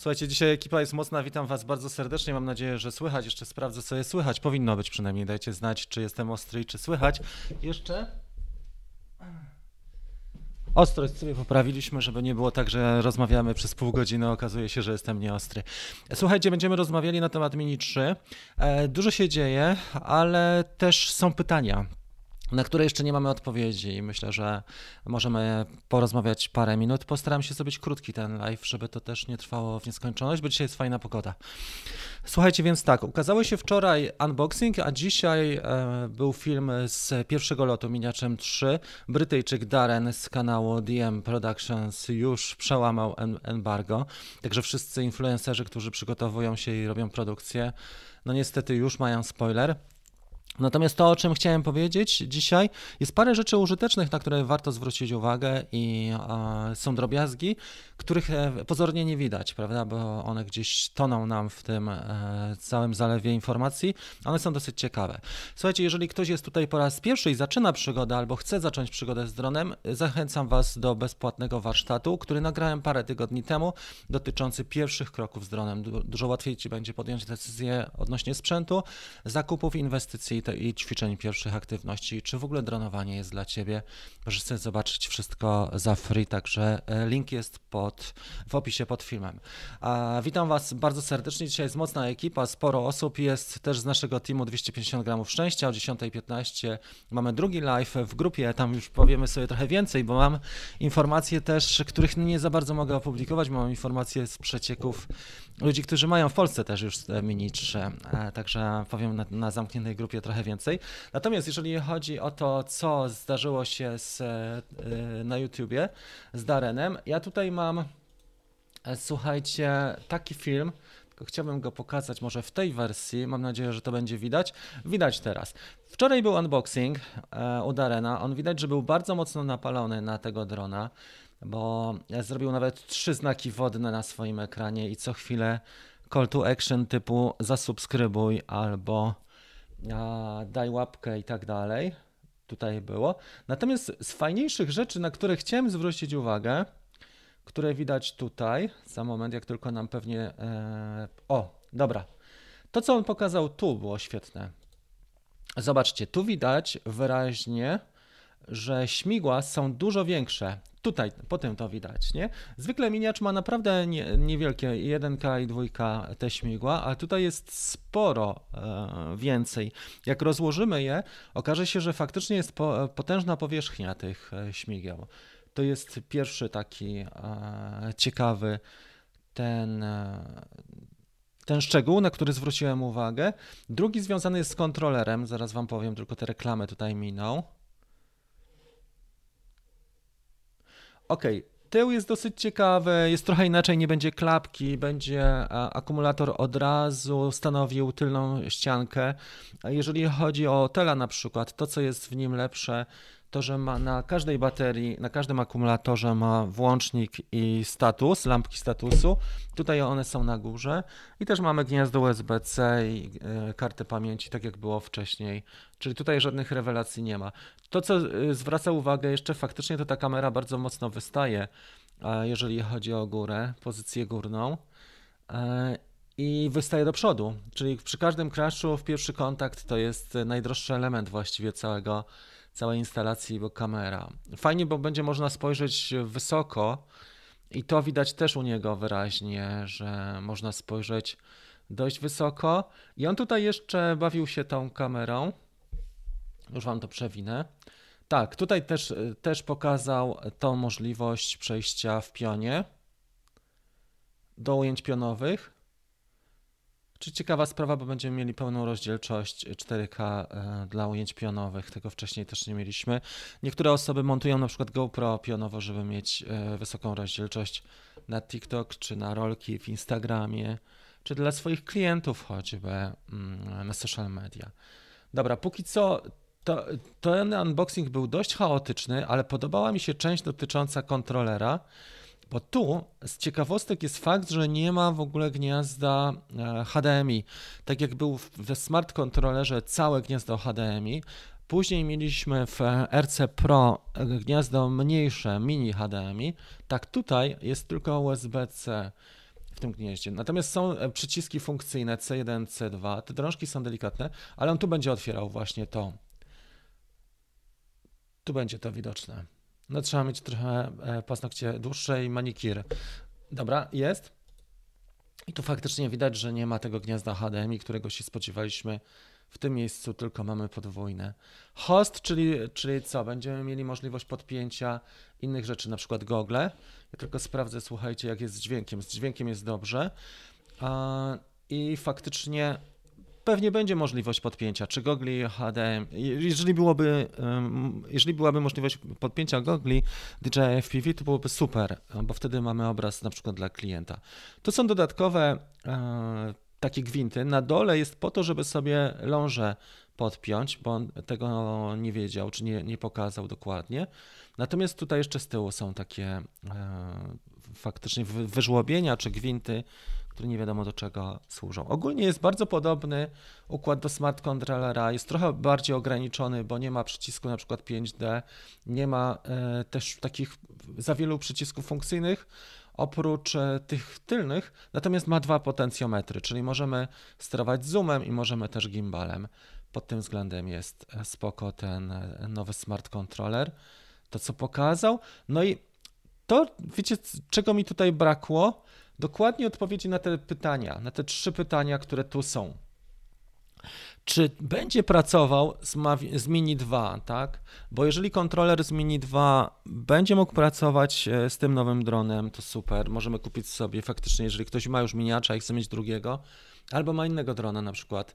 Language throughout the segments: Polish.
Słuchajcie, dzisiaj ekipa jest mocna, witam was bardzo serdecznie, mam nadzieję, że słychać, jeszcze sprawdzę co jest słychać, powinno być przynajmniej, dajcie znać, czy jestem ostry i czy słychać. Jeszcze? Ostrość sobie poprawiliśmy, żeby nie było tak, że rozmawiamy przez pół godziny, okazuje się, że jestem nieostry. Słuchajcie, będziemy rozmawiali na temat Mini 3. E, Dużo się dzieje, ale też są pytania na które jeszcze nie mamy odpowiedzi i myślę, że możemy porozmawiać parę minut. Postaram się zrobić krótki ten live, żeby to też nie trwało w nieskończoność, bo dzisiaj jest fajna pogoda. Słuchajcie, więc tak, ukazało się wczoraj unboxing, a dzisiaj e, był film z pierwszego lotu Miniaczem 3. Brytyjczyk Darren z kanału DM Productions już przełamał em- embargo, także wszyscy influencerzy, którzy przygotowują się i robią produkcję, no niestety już mają spoiler. Natomiast to, o czym chciałem powiedzieć dzisiaj, jest parę rzeczy użytecznych, na które warto zwrócić uwagę i są drobiazgi, których e, pozornie nie widać, prawda, bo one gdzieś toną nam w tym e, całym zalewie informacji. One są dosyć ciekawe. Słuchajcie, jeżeli ktoś jest tutaj po raz pierwszy i zaczyna przygodę albo chce zacząć przygodę z dronem, zachęcam Was do bezpłatnego warsztatu, który nagrałem parę tygodni temu, dotyczący pierwszych kroków z dronem. Du- Dużo łatwiej Ci będzie podjąć decyzję odnośnie sprzętu, zakupów, inwestycji i ćwiczeń pierwszych aktywności, czy w ogóle dronowanie jest dla Ciebie. Możesz sobie zobaczyć wszystko za free, także e, link jest pod, w opisie pod filmem. Witam Was bardzo serdecznie. Dzisiaj jest mocna ekipa, sporo osób jest też z naszego teamu 250 gramów szczęścia. O 10.15 mamy drugi live w grupie, tam już powiemy sobie trochę więcej, bo mam informacje też, których nie za bardzo mogę opublikować. Mam informacje z przecieków ludzi, którzy mają w Polsce też już te Mini 3, e, także powiem na, na zamkniętej grupie trochę więcej. Natomiast jeżeli chodzi o to, co zdarzyło się z, e, na YouTubie z Darenem, ja tutaj mam, słuchajcie, taki film, chciałbym go pokazać może w tej wersji, mam nadzieję, że to będzie widać. Widać teraz. Wczoraj był unboxing e, u Darena, on widać, że był bardzo mocno napalony na tego drona, bo zrobił nawet trzy znaki wodne na swoim ekranie i co chwilę call to action typu zasubskrybuj albo daj łapkę i tak dalej. Tutaj było. Natomiast z fajniejszych rzeczy, na które chciałem zwrócić uwagę, które widać tutaj, za moment, jak tylko nam pewnie. E, o, dobra. To, co on pokazał tu, było świetne. Zobaczcie, tu widać wyraźnie, że śmigła są dużo większe. Tutaj, po tym to widać, nie? Zwykle miniacz ma naprawdę nie, niewielkie, 1K i 2K te śmigła, a tutaj jest sporo e, więcej. Jak rozłożymy je, okaże się, że faktycznie jest po, potężna powierzchnia tych e, śmigieł. To jest pierwszy taki e, ciekawy ten, e, ten szczegół, na który zwróciłem uwagę. Drugi związany jest z kontrolerem, zaraz Wam powiem, tylko te reklamy tutaj miną. Okej, tył jest dosyć ciekawy, jest trochę inaczej, nie będzie klapki, będzie a, akumulator od razu stanowił tylną ściankę. A jeżeli chodzi o Tela na przykład, to co jest w nim lepsze, to że ma na każdej baterii, na każdym akumulatorze ma włącznik i status, lampki statusu. Tutaj one są na górze i też mamy gniazdo USB-C i e, kartę pamięci, tak jak było wcześniej. Czyli tutaj żadnych rewelacji nie ma. To, co y, zwraca uwagę jeszcze faktycznie, to ta kamera bardzo mocno wystaje, e, jeżeli chodzi o górę, pozycję górną. E, I wystaje do przodu, czyli przy każdym crashu w pierwszy kontakt to jest najdroższy element właściwie całego, całej instalacji, bo kamera. Fajnie, bo będzie można spojrzeć wysoko i to widać też u niego wyraźnie, że można spojrzeć dość wysoko. I on tutaj jeszcze bawił się tą kamerą. Już wam to przewinę. Tak, tutaj też, też pokazał tą możliwość przejścia w pionie do ujęć pionowych. Czy ciekawa sprawa, bo będziemy mieli pełną rozdzielczość 4K e, dla ujęć pionowych. Tego wcześniej też nie mieliśmy. Niektóre osoby montują na przykład GoPro pionowo, żeby mieć e, wysoką rozdzielczość na TikTok czy na rolki w Instagramie, czy dla swoich klientów choćby mm, na social media. Dobra, póki co to, ten unboxing był dość chaotyczny, ale podobała mi się część dotycząca kontrolera, bo tu z ciekawostek jest fakt, że nie ma w ogóle gniazda e, HDMI. Tak jak był we smart kontrolerze całe gniazdo HDMI, później mieliśmy w RC Pro gniazdo mniejsze, mini HDMI, tak tutaj jest tylko USB-C. W w tym gnieździe. Natomiast są e, przyciski funkcyjne C1, C2. Te drążki są delikatne, ale on tu będzie otwierał właśnie to. Tu będzie to widoczne. No trzeba mieć trochę e, paznokcie dłuższe i manikir. Dobra, jest. I tu faktycznie widać, że nie ma tego gniazda HDMI, którego się spodziewaliśmy. W tym miejscu tylko mamy podwójne. Host, czyli, czyli co? Będziemy mieli możliwość podpięcia innych rzeczy, na przykład gogle. Ja tylko sprawdzę, słuchajcie, jak jest z dźwiękiem. Z dźwiękiem jest dobrze. I faktycznie pewnie będzie możliwość podpięcia, czy gogli HDMI. Jeżeli, byłoby, jeżeli byłaby możliwość podpięcia gogli DJI FPV, to byłoby super, bo wtedy mamy obraz na przykład dla klienta. To są dodatkowe e, takie gwinty. Na dole jest po to, żeby sobie lążę podpiąć, bo on tego nie wiedział, czy nie, nie pokazał dokładnie. Natomiast tutaj jeszcze z tyłu są takie e, faktycznie wyżłobienia czy gwinty, nie wiadomo do czego służą. Ogólnie jest bardzo podobny układ do smart controllera, jest trochę bardziej ograniczony, bo nie ma przycisku na przykład 5D, nie ma e, też takich za wielu przycisków funkcyjnych, oprócz e, tych tylnych, natomiast ma dwa potencjometry, czyli możemy sterować zoomem i możemy też gimbalem. Pod tym względem jest e, spoko ten nowy smart controller, to co pokazał. No i to, wiecie, czego mi tutaj brakło? Dokładnie odpowiedzi na te pytania, na te trzy pytania, które tu są. Czy będzie pracował z, z Mini 2, tak? Bo jeżeli kontroler z Mini 2 będzie mógł pracować e, z tym nowym dronem, to super. Możemy kupić sobie faktycznie, jeżeli ktoś ma już miniacza i chce mieć drugiego, albo ma innego drona, na przykład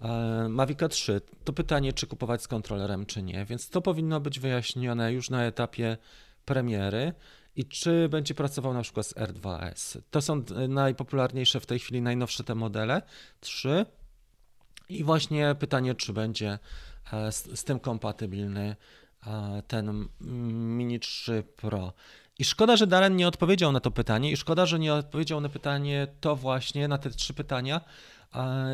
e, Mavica 3, to pytanie, czy kupować z kontrolerem, czy nie. Więc to powinno być wyjaśnione już na etapie premiery i czy będzie pracował na przykład z R2S. To są najpopularniejsze w tej chwili, najnowsze te modele, trzy. I właśnie pytanie, czy będzie e, z, z tym kompatybilny e, ten Mini 3 Pro. I szkoda, że Darren nie odpowiedział na to pytanie, i szkoda, że nie odpowiedział na pytanie to właśnie, na te trzy pytania,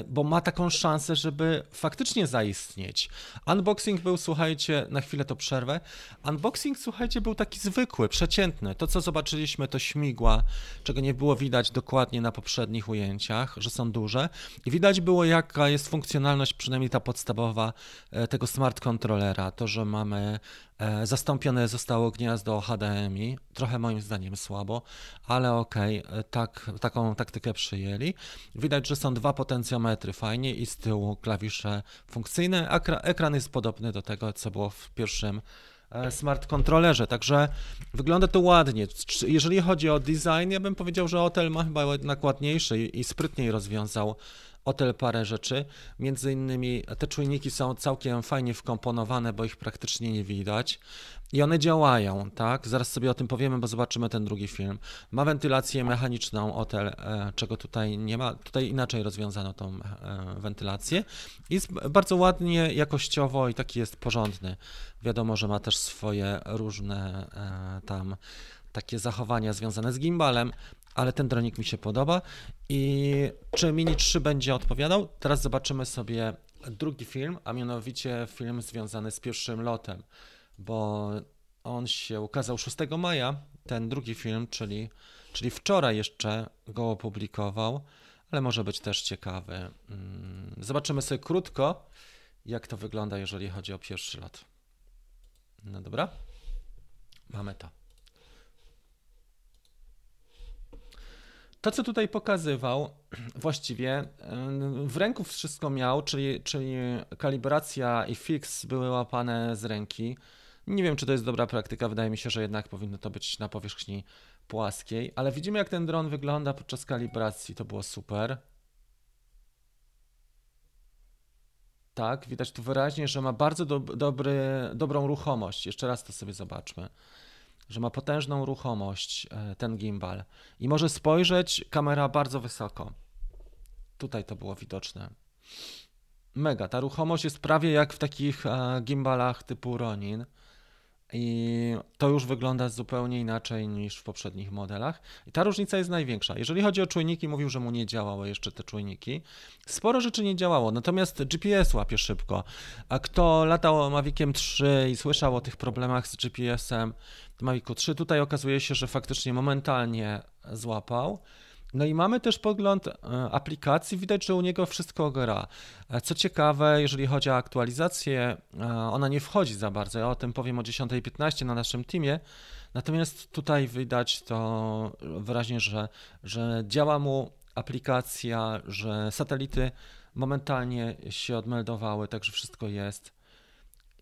bo ma taką szansę, żeby faktycznie zaistnieć. Unboxing był, słuchajcie, na chwilę to przerwę. Unboxing, słuchajcie, był taki zwykły, przeciętny. To, co zobaczyliśmy, to śmigła, czego nie było widać dokładnie na poprzednich ujęciach, że są duże. I widać było, jaka jest funkcjonalność, przynajmniej ta podstawowa, e, tego smart controllera. To, że mamy E, zastąpione zostało gniazdo HDMI, trochę moim zdaniem słabo, ale okej, okay, e, tak, taką taktykę przyjęli. Widać, że są dwa potencjometry fajnie i z tyłu klawisze funkcyjne. Ekran jest podobny do tego, co było w pierwszym e, smart kontrolerze, także wygląda to ładnie. Jeżeli chodzi o design, ja bym powiedział, że Otel ma chyba jednak i sprytniej rozwiązał Otel parę rzeczy. Między innymi te czujniki są całkiem fajnie wkomponowane, bo ich praktycznie nie widać. I one działają, tak? Zaraz sobie o tym powiemy, bo zobaczymy ten drugi film. Ma wentylację mechaniczną Otel, e, czego tutaj nie ma. Tutaj inaczej rozwiązano tą e, wentylację. Jest bardzo ładnie, jakościowo i taki jest porządny. Wiadomo, że ma też swoje różne e, tam takie zachowania związane z gimbalem, ale ten dronik mi się podoba. I czy Mini 3 będzie odpowiadał? Teraz zobaczymy sobie drugi film, a mianowicie film związany z pierwszym lotem, bo on się ukazał 6 maja, ten drugi film, czyli, czyli wczoraj jeszcze go opublikował, ale może być też ciekawy. Mm, zobaczymy sobie krótko, jak to wygląda, jeżeli chodzi o pierwszy lot. No dobra, mamy to. To, co tutaj pokazywał, właściwie w ręku wszystko miał, czyli, czyli kalibracja i fix były łapane z ręki. Nie wiem, czy to jest dobra praktyka, wydaje mi się, że jednak powinno to być na powierzchni płaskiej, ale widzimy, jak ten dron wygląda podczas kalibracji, to było super. Tak, widać tu wyraźnie, że ma bardzo do, dobry, dobrą ruchomość. Jeszcze raz to sobie zobaczmy że ma potężną ruchomość e, ten gimbal i może spojrzeć kamera bardzo wysoko. Tutaj to było widoczne. Mega, ta ruchomość jest prawie jak w takich e, gimbalach typu Ronin. I to już wygląda zupełnie inaczej niż w poprzednich modelach. I ta różnica jest największa. Jeżeli chodzi o czujniki, mówił, że mu nie działały jeszcze te czujniki. Sporo rzeczy nie działało, natomiast GPS łapie szybko. A kto latał Maviciem 3 i słyszał o tych problemach z GPS-em Mavicu 3, tutaj okazuje się, że faktycznie momentalnie złapał. No i mamy też pogląd e, aplikacji, widać, że u niego wszystko gra. E, co ciekawe, jeżeli chodzi o aktualizację, e, ona nie wchodzi za bardzo. Ja o tym powiem o 10.15 na naszym teamie. Natomiast tutaj widać to wyraźnie, że, że działa mu aplikacja, że satelity momentalnie się odmeldowały, także wszystko jest.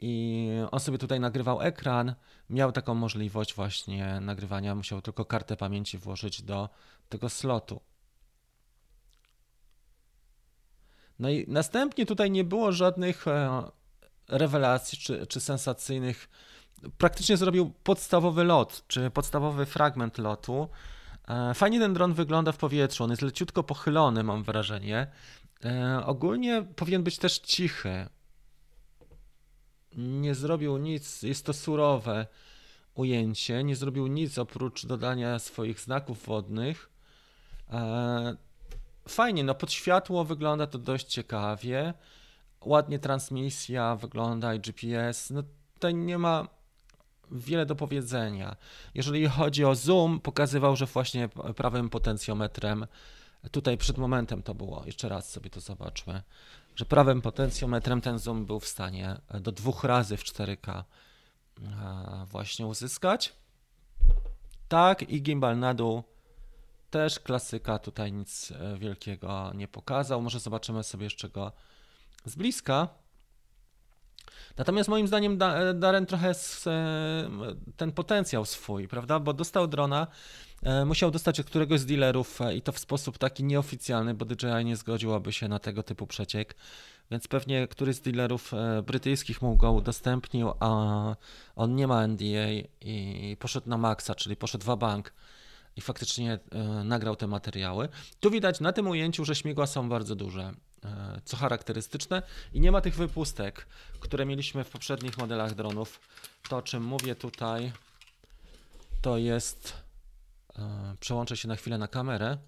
I on sobie tutaj nagrywał ekran, miał taką możliwość właśnie nagrywania, musiał tylko kartę pamięci włożyć do tego slotu. No i następnie tutaj nie było żadnych e, rewelacji czy, czy sensacyjnych. Praktycznie zrobił podstawowy lot, czy podstawowy fragment lotu. E, fajnie ten dron wygląda w powietrzu, on jest leciutko pochylony, mam wrażenie. E, ogólnie powinien być też cichy. Nie zrobił nic, jest to surowe ujęcie, nie zrobił nic oprócz dodania swoich znaków wodnych. E, fajnie, no pod światło wygląda to dość ciekawie. Ładnie transmisja wygląda i GPS. No tutaj nie ma wiele do powiedzenia. Jeżeli chodzi o zoom, pokazywał, że właśnie prawym potencjometrem, tutaj przed momentem to było, jeszcze raz sobie to zobaczmy, że prawym potencjometrem ten zoom był w stanie do dwóch razy w 4K e, właśnie uzyskać. Tak, i gimbal na dół też klasyka, tutaj nic e, wielkiego nie pokazał. Może zobaczymy sobie jeszcze go z bliska. Natomiast moim zdaniem e, Darren trochę ten potencjał swój, prawda? Bo dostał drona, musiał dostać od któregoś z dealerów i to w sposób taki nieoficjalny, bo DJI nie zgodziłaby się na tego typu przeciek więc pewnie któryś z dealerów e, brytyjskich mu go udostępnił, a on nie ma NDA i poszedł na maksa, czyli poszedł w bank i faktycznie e, nagrał te materiały. Tu widać na tym ujęciu, że śmigła są bardzo duże, e, co charakterystyczne i nie ma tych wypustek, które mieliśmy w poprzednich modelach dronów. To, o czym mówię tutaj, to jest... Przełączę się na chwilę na kamerę.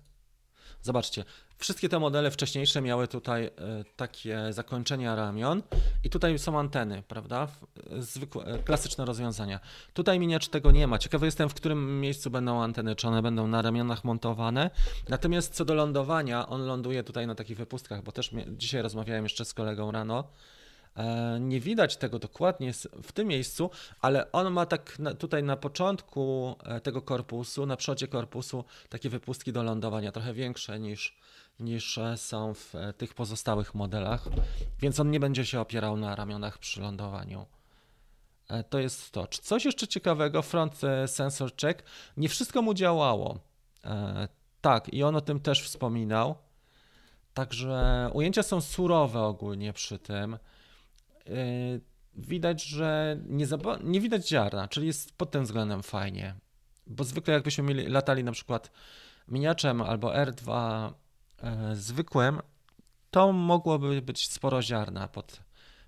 Zobaczcie, wszystkie te modele wcześniejsze miały tutaj e, takie zakończenia ramion i tutaj są anteny, prawda? Zwykłe, e, klasyczne rozwiązania. Tutaj miniacz tego nie ma. Ciekawy jestem, w którym miejscu będą anteny, czy one będą na ramionach montowane. Natomiast co do lądowania, on ląduje tutaj na takich wypustkach, bo też dzisiaj rozmawiałem jeszcze z kolegą rano. E, nie widać tego dokładnie w tym miejscu, ale on ma tak tutaj na początku e, tego korpusu, na przodzie korpusu, takie wypustki do lądowania, trochę większe niż, niż e, są w tych pozostałych modelach, więc on nie będzie się opierał na ramionach przy lądowaniu. To jest to. Coś jeszcze ciekawego, front sensor check. Nie wszystko mu działało. Tak, i on o tym też wspominał. Także ujęcia są surowe ogólnie przy tym. Y, widać, że nie, nie widać ziarna, czyli jest pod tym względem fajnie. Bo zwykle jakbyśmy mieli, latali na przykład miniaczem albo R2 e, zwykłym, to mogłoby być sporo ziarna pod,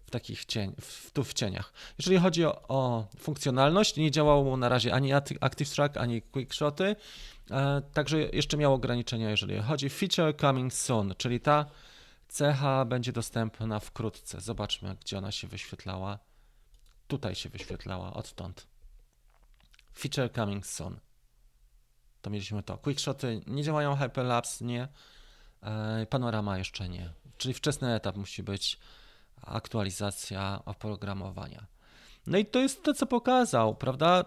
w takich cień, w, tu w cieniach. Jeżeli chodzi o, o funkcjonalność, nie działało mu na razie ani Active Track, ani Quickshoty, e, także jeszcze miało ograniczenia, jeżeli chodzi feature coming soon, czyli ta Cecha będzie dostępna wkrótce. Zobaczmy, gdzie ona się wyświetlała. Tutaj się wyświetlała, odtąd. Feature coming soon. To mieliśmy to. Quickshoty nie działają, Hyperlapse nie, e, panorama jeszcze nie. Czyli wczesny etap musi być aktualizacja oprogramowania. No i to jest to, co pokazał, prawda?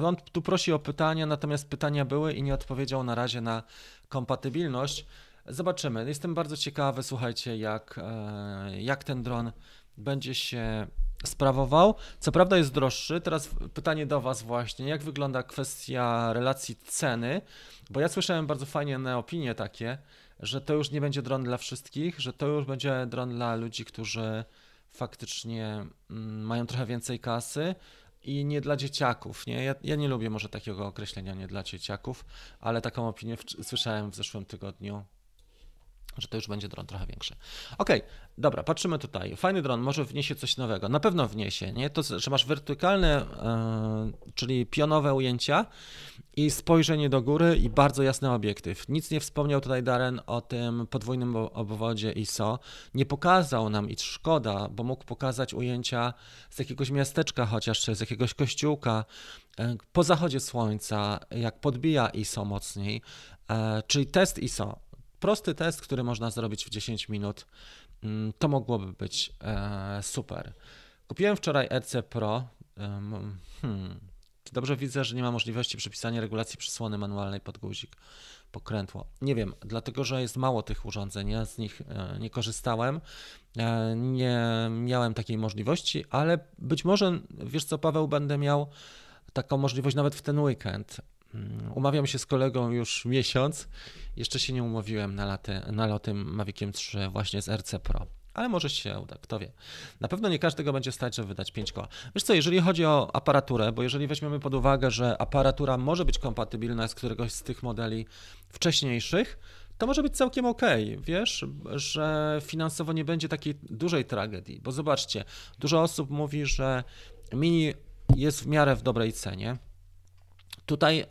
E, on tu prosi o pytania, natomiast pytania były i nie odpowiedział na razie na kompatybilność. Zobaczymy. Jestem bardzo ciekawy, słuchajcie, jak, e, jak ten dron będzie się sprawował. Co prawda jest droższy. Teraz pytanie do Was właśnie, jak wygląda kwestia relacji ceny, bo ja słyszałem bardzo fajnie opinie takie, że to już nie będzie dron dla wszystkich, że to już będzie dron dla ludzi, którzy faktycznie mm, mają trochę więcej kasy i nie dla dzieciaków. Nie? Ja, ja nie lubię może takiego określenia nie dla dzieciaków, ale taką opinię w, słyszałem w zeszłym tygodniu że to już będzie dron trochę większy. Okej, okay, dobra, patrzymy tutaj. Fajny dron może wniesie coś nowego. Na pewno wniesie, nie? To, że masz wertykalne, yy, czyli pionowe ujęcia i spojrzenie do góry i bardzo jasny obiektyw. Nic nie wspomniał tutaj Darren o tym podwójnym obwodzie ISO. Nie pokazał nam i szkoda, bo mógł pokazać ujęcia z jakiegoś miasteczka chociaż, czy z jakiegoś kościółka yy, po zachodzie słońca, jak podbija ISO mocniej, yy, czyli test ISO prosty test, który można zrobić w 10 minut, mm, to mogłoby być e, super. Kupiłem wczoraj RC Pro. Hmm. Dobrze widzę, że nie ma możliwości przypisania regulacji przysłony manualnej pod guzik pokrętło. Nie wiem, dlatego że jest mało tych urządzeń, ja z nich e, nie korzystałem, e, nie miałem takiej możliwości, ale być może, wiesz co, Paweł, będę miał taką możliwość nawet w ten weekend. Mm, umawiam się z kolegą już miesiąc. Jeszcze się nie umówiłem na, laty, na loty Maviciem 3 właśnie z RC Pro. Ale może się uda, kto wie. Na pewno nie każdego będzie stać, żeby wydać 5 koła. Wiesz co, jeżeli chodzi o aparaturę, bo jeżeli weźmiemy pod uwagę, że aparatura może być kompatybilna z któregoś z tych modeli wcześniejszych, to może być całkiem ok. Wiesz, że finansowo nie będzie takiej dużej tragedii. Bo zobaczcie, dużo osób mówi, że Mini jest w miarę w dobrej cenie Tutaj e,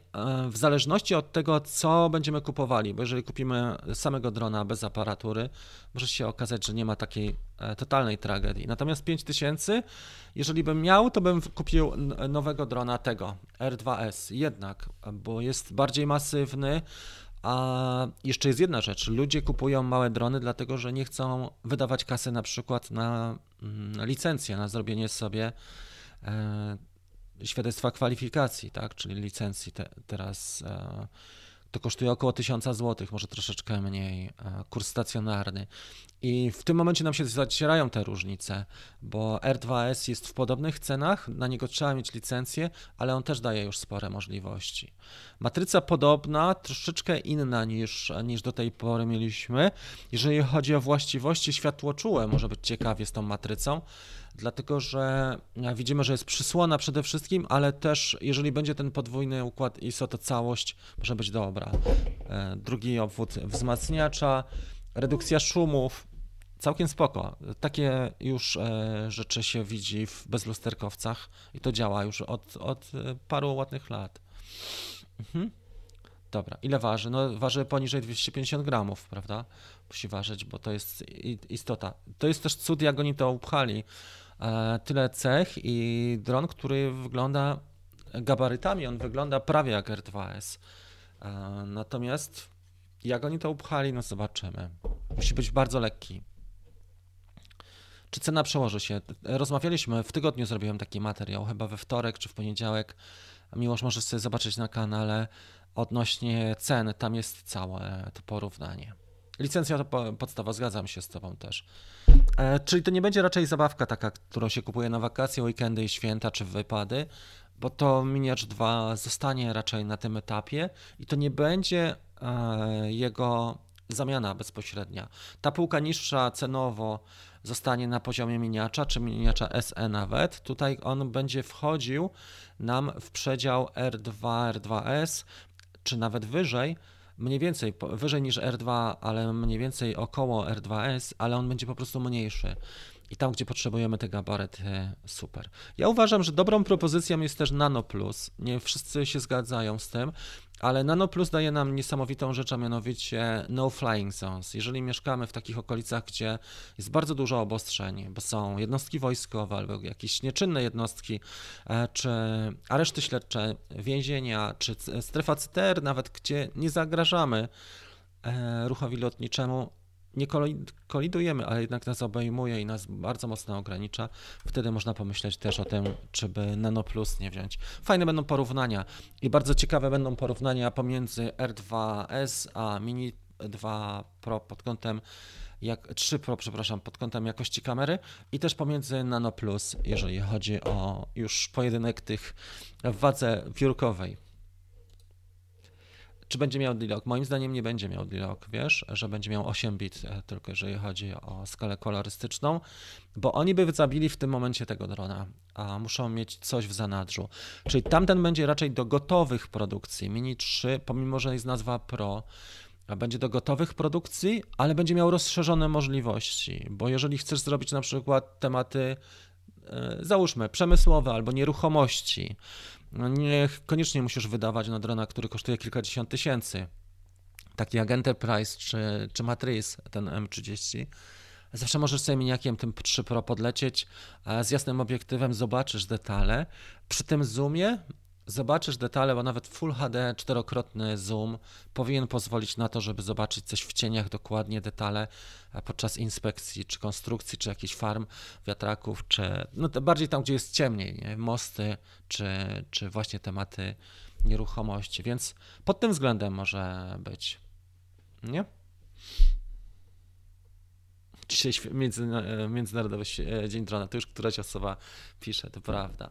w zależności od tego, co będziemy kupowali, bo jeżeli kupimy samego drona bez aparatury, może się okazać, że nie ma takiej e, totalnej tragedii. Natomiast 5000, jeżeli bym miał, to bym kupił nowego drona tego, R2S jednak, bo jest bardziej masywny, a jeszcze jest jedna rzecz. Ludzie kupują małe drony, dlatego że nie chcą wydawać kasy na przykład na, mm, licencję, na zrobienie sobie e, świadectwa kwalifikacji, tak, czyli licencji te, teraz e, to kosztuje około 1000 zł, może troszeczkę mniej, e, kurs stacjonarny. I w tym momencie nam się zacierają te różnice, bo R2S jest w podobnych cenach, na niego trzeba mieć licencję, ale on też daje już spore możliwości. Matryca podobna, troszeczkę inna niż, niż do tej pory mieliśmy. Jeżeli chodzi o właściwości światłoczułe, może być ciekawie z tą matrycą dlatego że widzimy, że jest przysłona przede wszystkim, ale też jeżeli będzie ten podwójny układ ISO, to całość może być dobra. E, drugi obwód wzmacniacza, redukcja szumów, całkiem spoko. Takie już e, rzeczy się widzi w bezlusterkowcach i to działa już od, od e, paru ładnych lat. Mhm. Dobra, ile waży? No waży poniżej 250 gramów, prawda? Musi ważyć, bo to jest istota. To jest też cud, jak oni to upchali. E, tyle cech i dron, który wygląda gabarytami, on wygląda prawie jak R2S. E, natomiast jak oni to upchali, no zobaczymy. Musi być bardzo lekki. Czy cena przełoży się? Rozmawialiśmy, w tygodniu zrobiłem taki materiał, chyba we wtorek czy w poniedziałek. Miłoż możesz sobie zobaczyć na kanale odnośnie cen, tam jest całe to porównanie. Licencja to podstawa, zgadzam się z Tobą też. E, czyli to nie będzie raczej zabawka taka, którą się kupuje na wakacje, weekendy i święta czy wypady, bo to Miniacz 2 zostanie raczej na tym etapie i to nie będzie e, jego zamiana bezpośrednia. Ta półka niższa cenowo zostanie na poziomie miniacza, czy miniacza SE nawet. Tutaj on będzie wchodził nam w przedział R2, R2S, czy nawet wyżej, mniej więcej, wyżej niż R2, ale mniej więcej około R2S, ale on będzie po prostu mniejszy. I tam, gdzie potrzebujemy te gabaryty, super. Ja uważam, że dobrą propozycją jest też Nano Plus. Nie wszyscy się zgadzają z tym, ale Nano Plus daje nam niesamowitą rzecz, a mianowicie no flying zones. Jeżeli mieszkamy w takich okolicach, gdzie jest bardzo dużo obostrzeń, bo są jednostki wojskowe albo jakieś nieczynne jednostki, e, czy areszty śledcze, więzienia, czy strefa CTR, nawet gdzie nie zagrażamy e, ruchowi lotniczemu, nie kolidujemy, ale jednak nas obejmuje i nas bardzo mocno ogranicza, wtedy można pomyśleć też o tym, czy by Nano Plus nie wziąć. Fajne będą porównania i bardzo ciekawe będą porównania pomiędzy R2S a Mini 2 Pro pod kątem jak 3 Pro, przepraszam, pod kątem jakości kamery i też pomiędzy Nano Plus, jeżeli chodzi o już pojedynek tych w wadze wiórkowej. Czy będzie miał D-Log? Moim zdaniem nie będzie miał D-Log, wiesz, że będzie miał 8 bit e, tylko jeżeli chodzi o skalę kolorystyczną, bo oni by zabili w tym momencie tego drona, a muszą mieć coś w zanadrzu. Czyli tamten będzie raczej do gotowych produkcji. Mini 3, pomimo że jest nazwa Pro, będzie do gotowych produkcji, ale będzie miał rozszerzone możliwości, bo jeżeli chcesz zrobić na przykład tematy, e, załóżmy, przemysłowe albo nieruchomości, no nie koniecznie musisz wydawać na drona, który kosztuje kilkadziesiąt tysięcy, taki jak Enterprise czy, czy Matrice, ten M30, Zawsze możesz sobie miniakiem tym 3 Pro podlecieć, z jasnym obiektywem zobaczysz detale. Przy tym zoomie zobaczysz detale, bo nawet Full HD czterokrotny zoom powinien pozwolić na to, żeby zobaczyć coś w cieniach, dokładnie detale podczas inspekcji, czy konstrukcji, czy jakichś farm, wiatraków, czy no bardziej tam, gdzie jest ciemniej, nie? mosty, czy, czy właśnie tematy nieruchomości, więc pod tym względem może być, nie? Dzisiaj Międzynarodowy Dzień Drona, to już któraś osoba pisze, to prawda.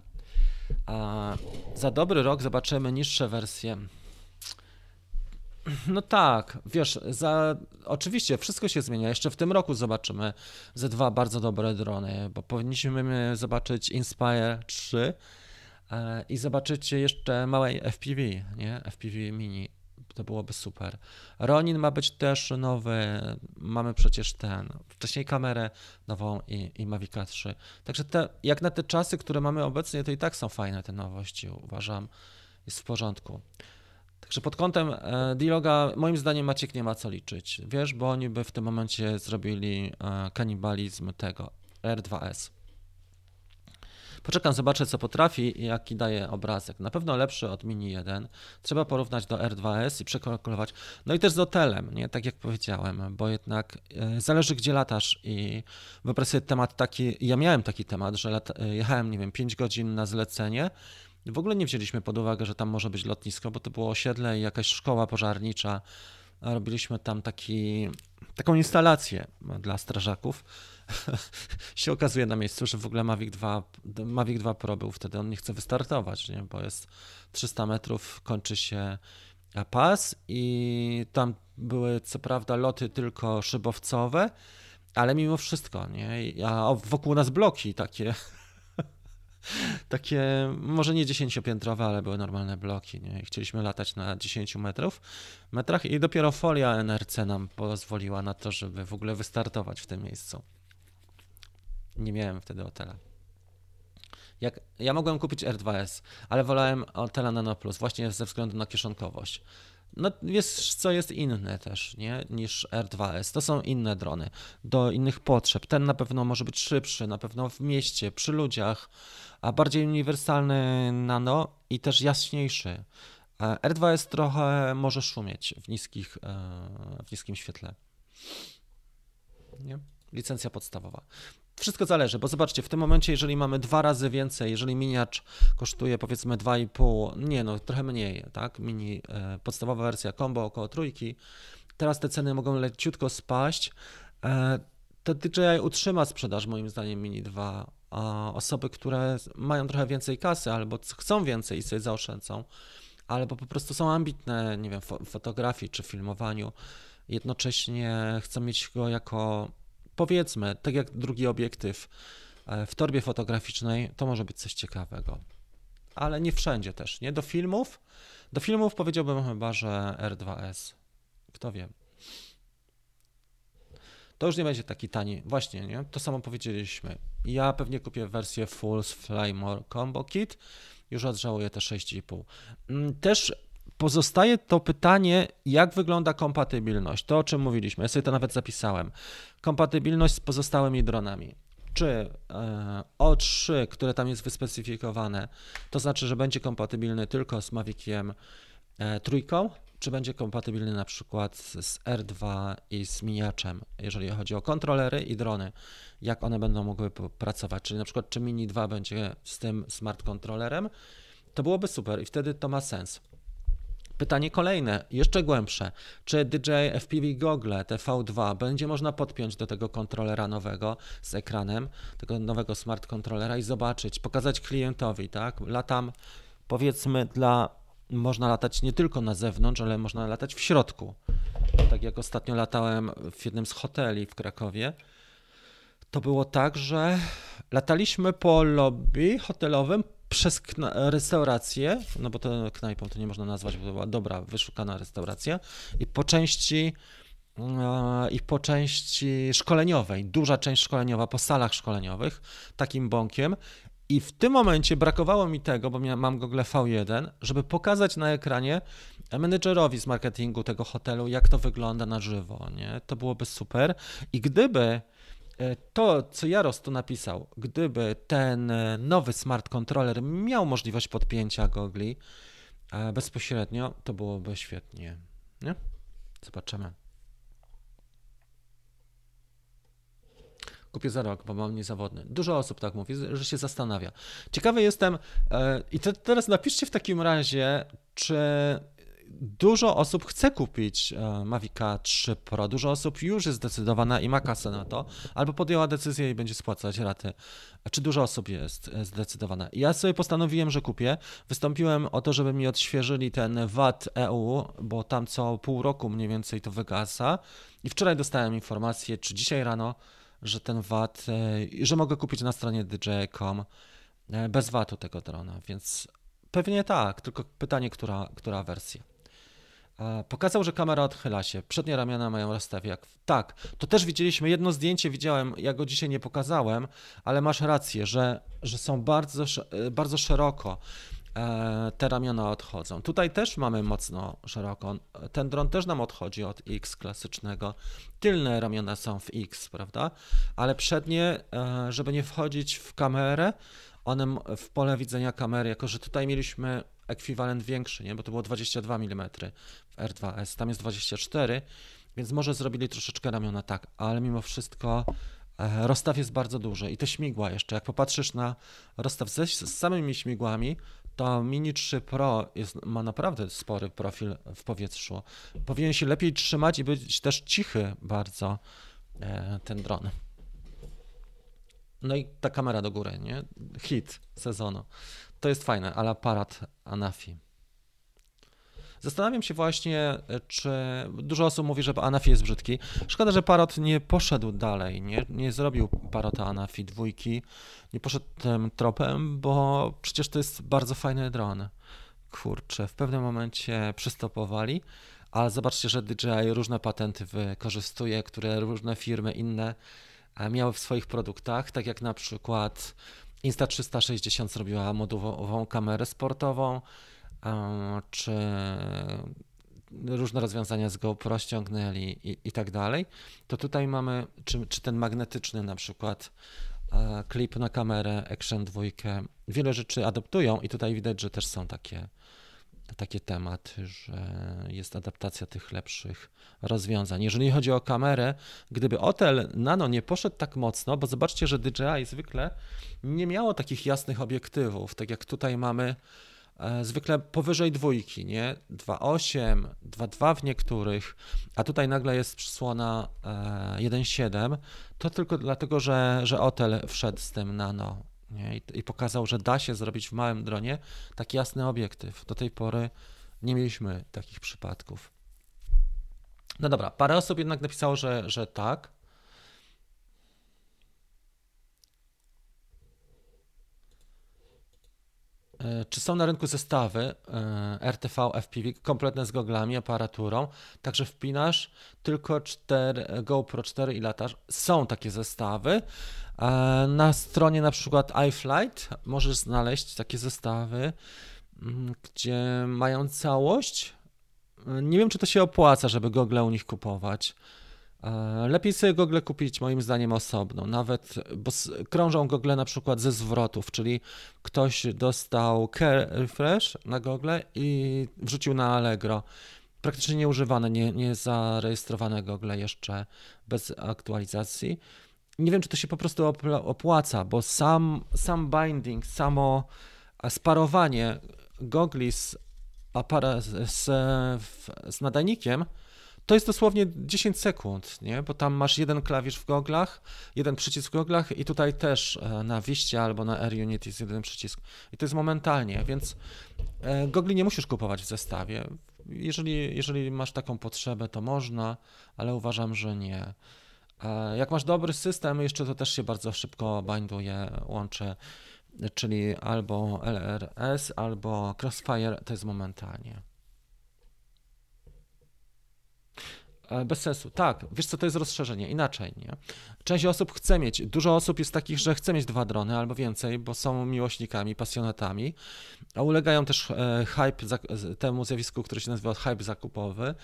A za dobry rok zobaczymy niższe wersje. No tak, wiesz, za, oczywiście wszystko się zmienia. Jeszcze w tym roku zobaczymy ze dwa bardzo dobre drony, bo powinniśmy zobaczyć Inspire 3 e, i zobaczycie jeszcze małej FPV, nie? FPV mini to byłoby super. Ronin ma być też nowy, mamy przecież ten, wcześniej kamerę nową i, i Mavic 3. Także te, jak na te czasy, które mamy obecnie, to i tak są fajne te nowości, uważam, jest w porządku. Także pod kątem e, Diloga, moim zdaniem Maciek nie ma co liczyć, wiesz, bo oni by w tym momencie zrobili e, kanibalizm tego R2S. Poczekam, zobaczę co potrafi i jaki daje obrazek. Na pewno lepszy od Mini 1. Trzeba porównać do R2S i przekalkulować. No i też z hotelem, nie? Tak jak powiedziałem, bo jednak e, zależy gdzie latasz i wyobraź sobie temat taki, ja miałem taki temat, że lata, e, jechałem, nie wiem, 5 godzin na zlecenie w ogóle nie wzięliśmy pod uwagę, że tam może być lotnisko, bo to było osiedle i jakaś szkoła pożarnicza. Robiliśmy tam taki, taką instalację dla strażaków się okazuje na miejscu, że w ogóle Mavic 2, Mavic 2 Pro był wtedy, on nie chce wystartować, nie? bo jest 300 metrów, kończy się pas i tam były co prawda loty tylko szybowcowe, ale mimo wszystko, nie? A wokół nas bloki takie, takie, może nie dziesięciopiętrowe, ale były normalne bloki, nie? I chcieliśmy latać na 10 metrów, metrach i dopiero folia NRC nam pozwoliła na to, żeby w ogóle wystartować w tym miejscu. Nie miałem wtedy hotela. Jak, ja mogłem kupić R2S, ale wolałem hotela Nano Plus właśnie ze względu na kieszonkowość. No wiesz co jest inne też, nie, niż R2S. To są inne drony, do innych potrzeb. Ten na pewno może być szybszy, na pewno w mieście, przy ludziach, a bardziej uniwersalny nano i też jaśniejszy. R2S trochę może szumieć w, niskich, e, w niskim świetle. Nie? Licencja podstawowa. Wszystko zależy, bo zobaczcie, w tym momencie, jeżeli mamy dwa razy więcej, jeżeli miniacz kosztuje powiedzmy 2,5, nie no, trochę mniej, tak? Mini, e, podstawowa wersja combo około trójki, teraz te ceny mogą leciutko spaść. E, to DJI utrzyma sprzedaż moim zdaniem Mini 2, a osoby, które mają trochę więcej kasy albo chcą więcej i sobie zaoszczędzą, albo po prostu są ambitne, nie wiem, w fotografii czy filmowaniu, jednocześnie chcą mieć go jako powiedzmy, tak jak drugi obiektyw e, w torbie fotograficznej, to może być coś ciekawego. Ale nie wszędzie też, nie? Do filmów, do filmów powiedziałbym chyba, że R2S. Kto wie. To już nie będzie taki tani. Właśnie, nie? To samo powiedzieliśmy. Ja pewnie kupię wersję Full Flymore Combo Kit. Już odżałuję te 6,5. Mm, też Pozostaje to pytanie, jak wygląda kompatybilność. To, o czym mówiliśmy, ja sobie to nawet zapisałem. Kompatybilność z pozostałymi dronami. Czy e, O3, które tam jest wyspecyfikowane, to znaczy, że będzie kompatybilny tylko z Maviciem e, trójką, czy będzie kompatybilny na przykład z R2 i z miniaczem, jeżeli chodzi o kontrolery i drony, jak one będą mogły pracować, czyli na przykład czy Mini 2 będzie z tym smart kontrolerem, to byłoby super i wtedy to ma sens. Pytanie kolejne, jeszcze głębsze. Czy DJI FPV Goggle TV2 będzie można podpiąć do tego kontrolera nowego z ekranem, tego nowego smart kontrolera i zobaczyć, pokazać klientowi, tak? Latam powiedzmy dla można latać nie tylko na zewnątrz, ale można latać w środku. Tak jak ostatnio latałem w jednym z hoteli w Krakowie, to było tak, że lataliśmy po lobby hotelowym przez restaurację, no bo to knajpą to nie można nazwać, bo to była dobra, wyszukana restauracja i po części e, i po części szkoleniowej, duża część szkoleniowa po salach szkoleniowych, takim bąkiem. I w tym momencie brakowało mi tego, bo mam Google V1, żeby pokazać na ekranie menedżerowi z marketingu tego hotelu, jak to wygląda na żywo. Nie? To byłoby super. I gdyby to, co Jaros tu napisał, gdyby ten e, nowy smart controller miał możliwość podpięcia gogli e, bezpośrednio, to byłoby świetnie. Nie? Zobaczymy. Kupię za rok, bo mam niezawodny. Dużo osób tak mówi, że się zastanawia. Ciekawy jestem, i to teraz napiszcie w takim razie, czy dużo osób chce kupić e, Mavica 3 Pro. Dużo osób już jest zdecydowana i ma kasę na to, albo podjęła decyzję i będzie spłacać raty. Czy dużo osób jest e, zdecydowana? Ja sobie postanowiłem, że kupię. Wystąpiłem o to, żeby mi odświeżyli ten VAT EU, bo tam co pół roku mniej więcej to wygasa. I wczoraj dostałem informację, czy dzisiaj rano, że ten VAT, e, że mogę kupić na stronie dj.com bez VAT-u tego drona, więc pewnie tak, tylko pytanie, która, która wersja. Pokazał, że kamera odchyla się. Przednie ramiona mają rozstawiak. Tak, to też widzieliśmy. Jedno zdjęcie widziałem, ja go dzisiaj nie pokazałem, ale masz rację, że, że są bardzo, e, bardzo szeroko e, te ramiona odchodzą. Tutaj też mamy mocno szeroko. Ten dron też nam odchodzi od X klasycznego. Tylne ramiona są w X, prawda? Ale przednie, e, żeby nie wchodzić w kamerę, one w pole widzenia kamery, jako że tutaj mieliśmy ekwiwalent większy, nie? bo to było 22 mm w R2S, tam jest 24, więc może zrobili troszeczkę ramiona tak, ale mimo wszystko e, rozstaw jest bardzo duży i te śmigła jeszcze, jak popatrzysz na rozstaw ze, z samymi śmigłami, to Mini 3 Pro jest, ma naprawdę spory profil w powietrzu. Powinien się lepiej trzymać i być też cichy bardzo e, ten dron. No i ta kamera do góry, nie? Hit sezonu. To jest fajne, ale aparat Anafi. Zastanawiam się właśnie, czy dużo osób mówi, że Anafi jest brzydki. Szkoda, że Parot nie poszedł dalej, nie, nie zrobił Parota Anafi dwójki, nie poszedł tym tropem, bo przecież to jest bardzo fajny dron. Kurczę, w pewnym momencie przystopowali, ale zobaczcie, że DJI różne patenty wykorzystuje, które różne firmy inne e, miały w swoich produktach, tak jak na przykład Insta360 zrobiła modułową kamerę sportową, czy różne rozwiązania z GoPro ściągnęli i, i tak dalej, to tutaj mamy, czy, czy ten magnetyczny na przykład klip na kamerę Action 2, wiele rzeczy adoptują i tutaj widać, że też są takie takie tematy, że jest adaptacja tych lepszych rozwiązań. Jeżeli chodzi o kamerę, gdyby Otel Nano nie poszedł tak mocno, bo zobaczcie, że DJI zwykle nie miało takich jasnych obiektywów, tak jak tutaj mamy e, zwykle powyżej dwójki, nie? 2.8, 2.2 w niektórych, a tutaj nagle jest przysłona 1.7, e, to tylko dlatego, że, że Otel wszedł z tym nano nie? I, I, pokazał, że da się zrobić w małym dronie taki jasny obiektyw. Do tej pory nie mieliśmy takich przypadków. No dobra, parę osób jednak napisało, że, że tak. Czy są na rynku zestawy e, RTV, FPV kompletne z goglami, aparaturą? Także wpinasz tylko 4, GoPro 4 i latasz. Są takie zestawy. E, na stronie na przykład iFlight możesz znaleźć takie zestawy, mm, gdzie mają całość. Nie wiem, czy to się opłaca, żeby gogle u nich kupować. E, lepiej sobie gogle kupić moim zdaniem osobno, nawet, bo krążą gogle na przykład ze zwrotów, czyli ktoś dostał Refresh na gogle i wrzucił na Allegro. Praktycznie nieużywane, nie, nie zarejestrowane gogle jeszcze bez aktualizacji. Nie wiem, czy to się po prostu opłaca, bo sam, sam binding, samo sparowanie gogli z, aparat, z, z nadajnikiem to jest dosłownie 10 sekund, nie? bo tam masz jeden klawisz w goglach, jeden przycisk w goglach i tutaj też e, na Wiście albo na Air Unit jest jeden przycisk. I to jest momentalnie, więc e, gogli nie musisz kupować w zestawie. Jeżeli, jeżeli masz taką potrzebę, to można, ale uważam, że nie. E, jak masz dobry system, jeszcze to też się bardzo szybko binduje, łączy czyli albo LRS, albo Crossfire, to jest momentalnie. E, bez sensu. Tak, wiesz co, to jest rozszerzenie, inaczej, nie? Część osób chce mieć, dużo osób jest takich, że chce mieć dwa drony albo więcej, bo są miłośnikami, pasjonatami, a ulegają też e, hype, temu zjawisku, które się nazywa hype zakupowy,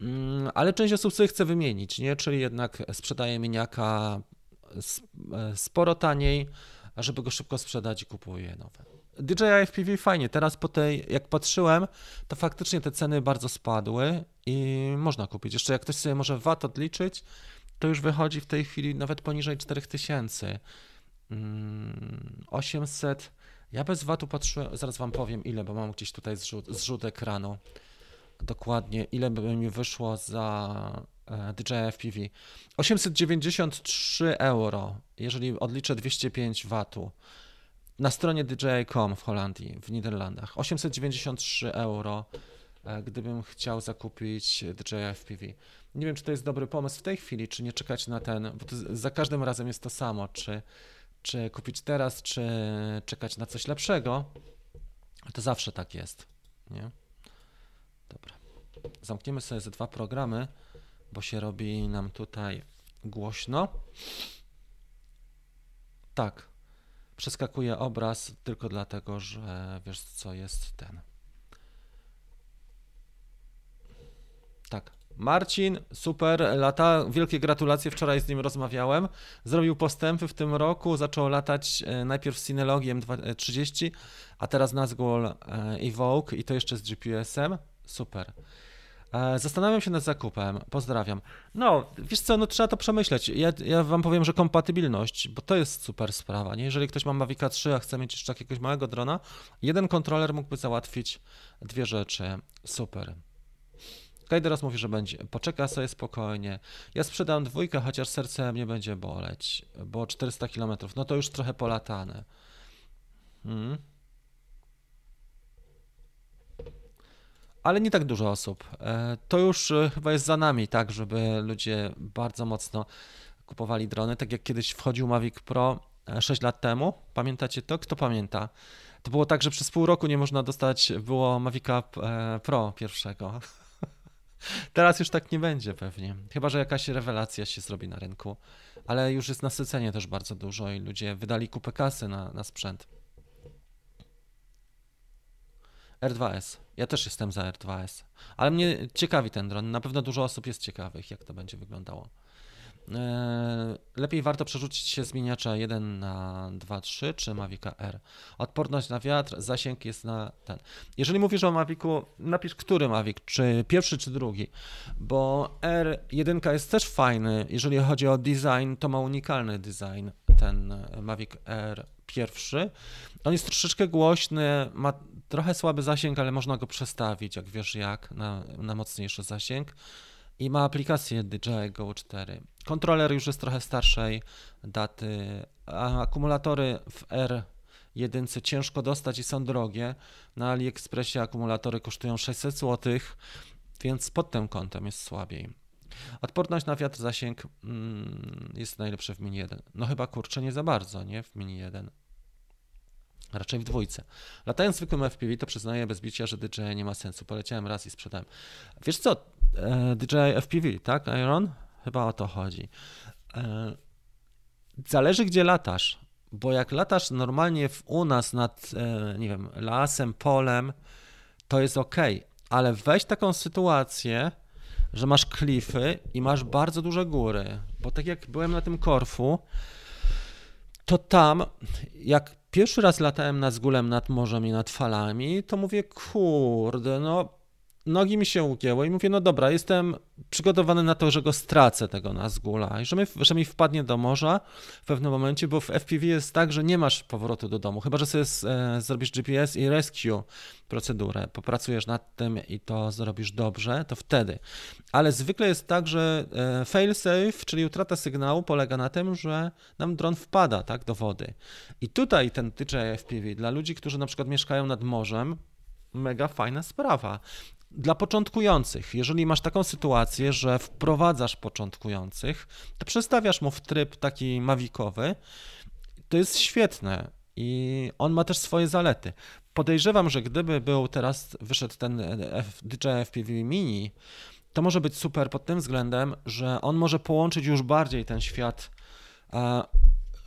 mm, ale część osób sobie chce wymienić, nie? Czyli jednak sprzedaje miniaka e, sporo taniej, żeby go szybko sprzedać i kupuje nowe. DJI FPV fajnie. Teraz po tej, jak patrzyłem, to faktycznie te ceny bardzo spadły i można kupić. Jeszcze jak ktoś sobie może VAT odliczyć, to już wychodzi w tej chwili nawet poniżej 4000. 800. Mm, ja bez VAT-u patrzyłem, zaraz wam powiem ile, bo mam gdzieś tutaj zrzut, zrzut ekranu. Dokładnie, ile by mi wyszło za DJI FPV. 893 euro, jeżeli odliczę 205 VAT-u na stronie DJI.com w Holandii, w Niderlandach. 893 euro, e, gdybym chciał zakupić DJI FPV. Nie wiem, czy to jest dobry pomysł w tej chwili, czy nie czekać na ten, bo za każdym razem jest to samo, czy, czy kupić teraz, czy czekać na coś lepszego. To zawsze tak jest, nie? Dobra. Zamkniemy sobie ze dwa programy, bo się robi nam tutaj głośno. Tak, przeskakuje obraz tylko dlatego, że wiesz co jest ten. Tak. Marcin, super, lata, wielkie gratulacje, wczoraj z nim rozmawiałem. Zrobił postępy w tym roku, zaczął latać e, najpierw z Cinelogiem 30, a teraz Nazgul e, Evoke i to jeszcze z GPS-em. Super. E, zastanawiam się nad zakupem. Pozdrawiam. No, wiesz co, no trzeba to przemyśleć. Ja, ja wam powiem, że kompatybilność, bo to jest super sprawa, nie? Jeżeli ktoś ma Mavica 3, a chce mieć jeszcze jakiegoś małego drona, jeden kontroler mógłby załatwić dwie rzeczy. Super. Kajderos mówi, że będzie. Poczeka sobie spokojnie. Ja sprzedam dwójkę, chociaż serce mnie będzie boleć, bo 400 km, no to już trochę polatane. Hmm. Ale nie tak dużo osób. E, to już e, chyba jest za nami, tak, żeby ludzie bardzo mocno kupowali drony. Tak jak kiedyś wchodził Mavic Pro 6 e, lat temu, pamiętacie to? Kto pamięta? To było tak, że przez pół roku nie można dostać było Mavica Pro pierwszego. Teraz już tak nie będzie pewnie. Chyba, że jakaś rewelacja się zrobi na rynku. Ale już jest nasycenie też bardzo dużo i ludzie wydali kupę kasy na, na sprzęt. R2S. Ja też jestem za R2S. Ale mnie ciekawi ten dron. Na pewno dużo osób jest ciekawych, jak to będzie wyglądało. E, lepiej warto przerzucić się z miniacza 1 na 2, 3 czy Mavica R. Odporność na wiatr, zasięg jest na ten. Jeżeli mówisz o Mavicu, napisz który Mavic, czy pierwszy, czy drugi, bo R1 jest też fajny. Jeżeli chodzi o design, to ma unikalny design ten Mavic R pierwszy. On jest troszeczkę głośny, ma trochę słaby zasięg, ale można go przestawić, jak wiesz jak, na, na mocniejszy zasięg. I ma aplikację DJI Go 4. Kontroler już jest trochę starszej daty, a akumulatory w R1 ciężko dostać i są drogie. Na AliExpressie akumulatory kosztują 600 zł, więc pod tym kątem jest słabiej. Odporność na wiatr, zasięg mm, jest najlepsze w Mini 1. No chyba kurczę nie za bardzo, nie? W Mini 1. Raczej w dwójce. Latając zwykłym FPV, to przyznaję bez bicia, że DJI nie ma sensu. Poleciałem raz i sprzedałem. Wiesz co, e, DJI FPV, tak, Iron? Chyba o to chodzi. E, zależy, gdzie latasz, bo jak latasz normalnie w, u nas nad, e, nie wiem, lasem, polem, to jest ok, ale weź taką sytuację, że masz klify i masz bardzo duże góry, bo tak jak byłem na tym Korfu, to tam, jak pierwszy raz latałem nad zgulem nad morzem i nad falami, to mówię, kurde, no nogi mi się ugięły i mówię, no dobra, jestem przygotowany na to, że go stracę tego Nazgula i że mi, że mi wpadnie do morza w pewnym momencie, bo w FPV jest tak, że nie masz powrotu do domu, chyba, że sobie e, zrobisz GPS i rescue procedurę, popracujesz nad tym i to zrobisz dobrze, to wtedy. Ale zwykle jest tak, że e, failsafe, czyli utrata sygnału polega na tym, że nam dron wpada tak, do wody. I tutaj ten DJI FPV dla ludzi, którzy na przykład mieszkają nad morzem, mega fajna sprawa. Dla początkujących, jeżeli masz taką sytuację, że wprowadzasz początkujących, to przestawiasz mu w tryb taki mawikowy, to jest świetne. i on ma też swoje zalety. Podejrzewam, że gdyby był teraz, wyszedł ten DJI FPV Mini, to może być super pod tym względem, że on może połączyć już bardziej ten świat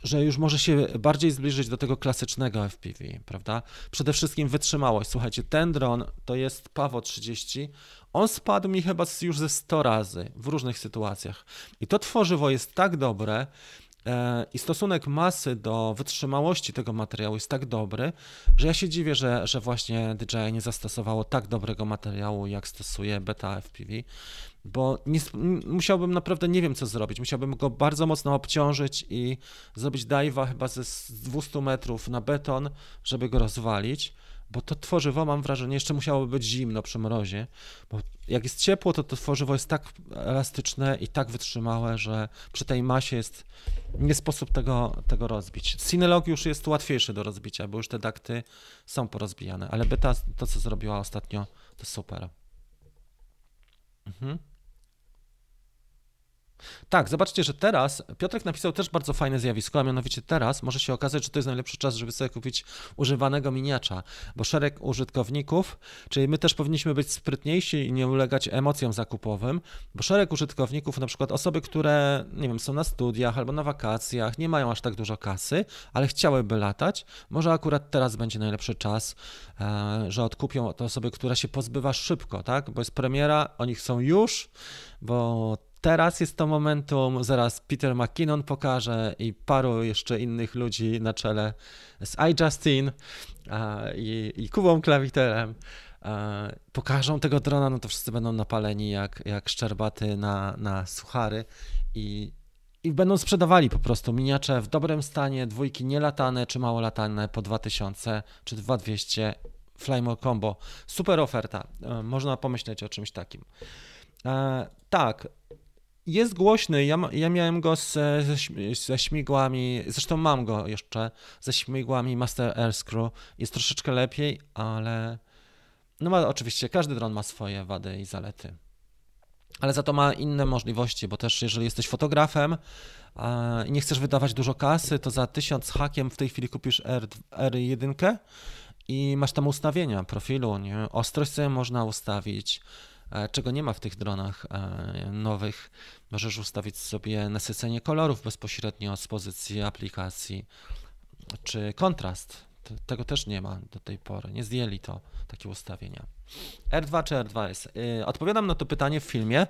że już może się bardziej zbliżyć do tego klasycznego FPV, prawda? Przede wszystkim wytrzymałość. Słuchajcie, ten dron to jest Pawo 30. On spadł mi chyba już ze 100 razy w różnych sytuacjach. I to tworzywo jest tak dobre, e, i stosunek masy do wytrzymałości tego materiału jest tak dobry, że ja się dziwię, że, że właśnie DJI nie zastosowało tak dobrego materiału, jak stosuje Beta FPV bo nie, musiałbym naprawdę nie wiem co zrobić. Musiałbym go bardzo mocno obciążyć i zrobić dive'a chyba ze 200 metrów na beton, żeby go rozwalić, bo to tworzywo mam wrażenie jeszcze musiałoby być zimno przy mrozie, bo jak jest ciepło, to to tworzywo jest tak elastyczne i tak wytrzymałe, że przy tej masie jest nie sposób tego, tego rozbić. Cinelog już jest łatwiejszy do rozbicia, bo już te dakty są porozbijane, ale beta to co zrobiła ostatnio to super. Mhm. Tak, zobaczcie, że teraz Piotrek napisał też bardzo fajne zjawisko, a mianowicie teraz może się okazać, że to jest najlepszy czas, żeby sobie kupić używanego miniacza, bo szereg użytkowników, czyli my też powinniśmy być sprytniejsi i nie ulegać emocjom zakupowym, bo szereg użytkowników, na przykład osoby, które, nie wiem, są na studiach albo na wakacjach, nie mają aż tak dużo kasy, ale chciałyby latać, może akurat teraz będzie najlepszy czas, e, że odkupią to osoby, które się pozbywa szybko, tak, bo jest premiera, oni chcą już, bo teraz jest to momentum, zaraz Peter McKinnon pokaże i paru jeszcze innych ludzi na czele z iJustin i, i Kubą Klawiterem pokażą tego drona, no to wszyscy będą napaleni jak, jak szczerbaty na, na suchary i, i będą sprzedawali po prostu miniacze w dobrym stanie, dwójki nielatane czy mało latane po 2000 czy 2200 Flymore Combo. Super oferta. E, można pomyśleć o czymś takim. E, tak, jest głośny. Ja, ja miałem go ze, ze śmigłami, zresztą mam go jeszcze ze śmigłami Master Air Screw. Jest troszeczkę lepiej, ale no ma, oczywiście każdy dron ma swoje wady i zalety. Ale za to ma inne możliwości, bo też jeżeli jesteś fotografem i nie chcesz wydawać dużo kasy, to za 1000 hakiem w tej chwili kupisz R, R1 i masz tam ustawienia profilu, nie? Ostrość sobie można ustawić, czego nie ma w tych dronach e, nowych. Możesz ustawić sobie nasycenie kolorów bezpośrednio z pozycji aplikacji, czy kontrast. Tego też nie ma do tej pory. Nie zdjęli to, takie ustawienia. R2 czy R2S? E, odpowiadam na to pytanie w filmie.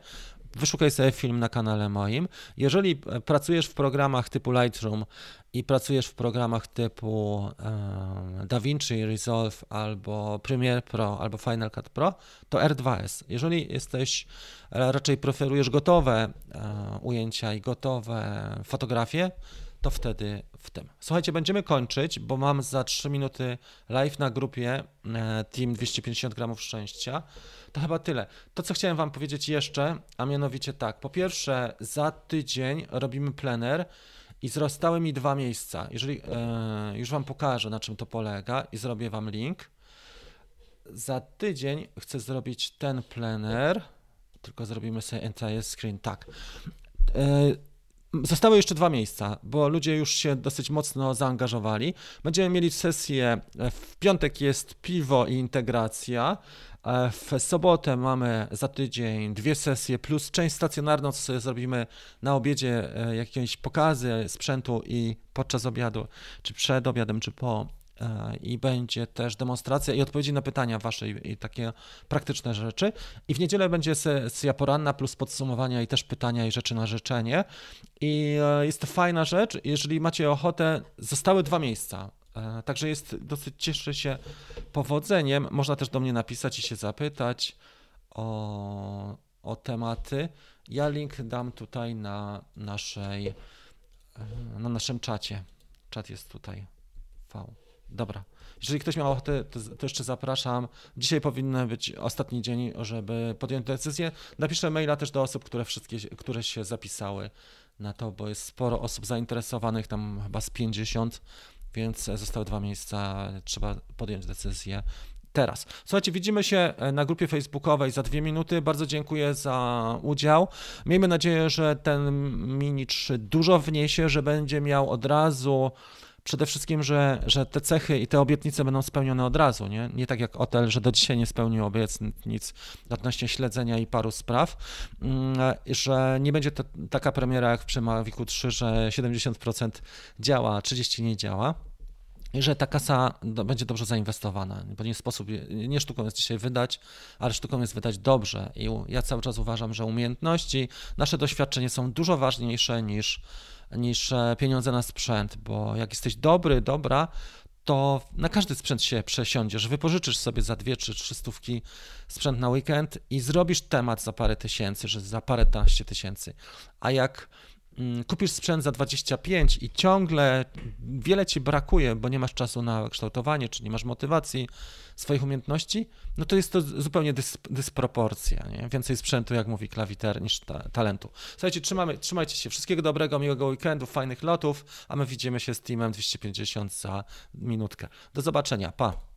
Wyszukaj sobie film na kanale moim. Jeżeli pracujesz w programach typu Lightroom i pracujesz w programach typu DaVinci Resolve albo Premiere Pro albo Final Cut Pro, to R2S. Jeżeli jesteś, e, raczej preferujesz gotowe e, ujęcia i gotowe fotografie, to wtedy w tym. Słuchajcie, będziemy kończyć, bo mam za 3 minuty live na grupie e, Team 250 gramów szczęścia. To chyba tyle. To, co chciałem Wam powiedzieć jeszcze, a mianowicie tak. Po pierwsze, za tydzień robimy plener i zostały mi dwa miejsca. Jeżeli e, już Wam pokażę, na czym to polega i zrobię Wam link. Za tydzień chcę zrobić ten plener, tylko zrobimy sobie entire screen. Tak. E, Zostały jeszcze dwa miejsca, bo ludzie już się dosyć mocno zaangażowali. Będziemy mieli sesję, w piątek jest piwo i integracja, w sobotę mamy za tydzień dwie sesje plus część stacjonarną, co sobie zrobimy na obiedzie, e, jakieś pokazy sprzętu i podczas obiadu, czy przed obiadem, czy po. E, I będzie też demonstracja i odpowiedzi na pytania wasze i takie praktyczne rzeczy. I w niedzielę będzie sesja poranna plus podsumowania i też pytania i rzeczy na życzenie. I e, jest to fajna rzecz. Jeżeli macie ochotę, zostały dwa miejsca. E, także jest dosyć cieszę się powodzeniem. Można też do mnie napisać i się zapytać o, o tematy. Ja link dam tutaj na naszej na naszym czacie. Czat jest tutaj. V. Dobra. Jeżeli ktoś miał ochotę, to, to, jeszcze zapraszam. Dzisiaj powinien być ostatni dzień, żeby podjąć decyzję. Napiszę maila też do osób, które wszystkie, które się zapisały na to, bo jest sporo osób zainteresowanych, tam chyba z 50 więc zostały dwa miejsca, trzeba podjąć decyzję teraz. Słuchajcie, widzimy się e, na grupie facebookowej za dwie minuty. Bardzo dziękuję za udział. Miejmy nadzieję, że ten Mini 3 dużo wniesie, że będzie miał od razu przede wszystkim, że, że te cechy i te obietnice będą spełnione od razu, nie? Nie tak jak Otel, że do dzisiaj nie spełnił obietnic odnośnie śledzenia i paru spraw, mm, że nie będzie to taka premiera jak w Przemawiku 3, że 70% działa, a 30% nie działa że ta kasa będzie dobrze zainwestowana, bo nie sposób, nie sztuką jest dzisiaj wydać, ale sztuką jest wydać dobrze i ja cały czas uważam, że umiejętności, nasze doświadczenie są dużo ważniejsze niż, niż e, pieniądze na sprzęt, bo jak jesteś dobry, dobra, to na każdy sprzęt się przesiądziesz, wypożyczysz sobie za dwie czy trzy stówki sprzęt na weekend i zrobisz temat za parę tysięcy, że za parę naście tysięcy. A jak kupisz sprzęt za 25 i ciągle wiele ci brakuje, bo nie masz czasu na kształtowanie, czy nie masz motywacji swoich umiejętności, no to jest to zupełnie dys, dysproporcja. Nie? Więcej sprzętu, jak mówi klawiter, niż ta, talentu. Słuchajcie, trzymamy, trzymajcie się. Wszystkiego dobrego, miłego weekendu, fajnych lotów, a my widzimy się z teamem 250 za minutkę. Do zobaczenia. Pa.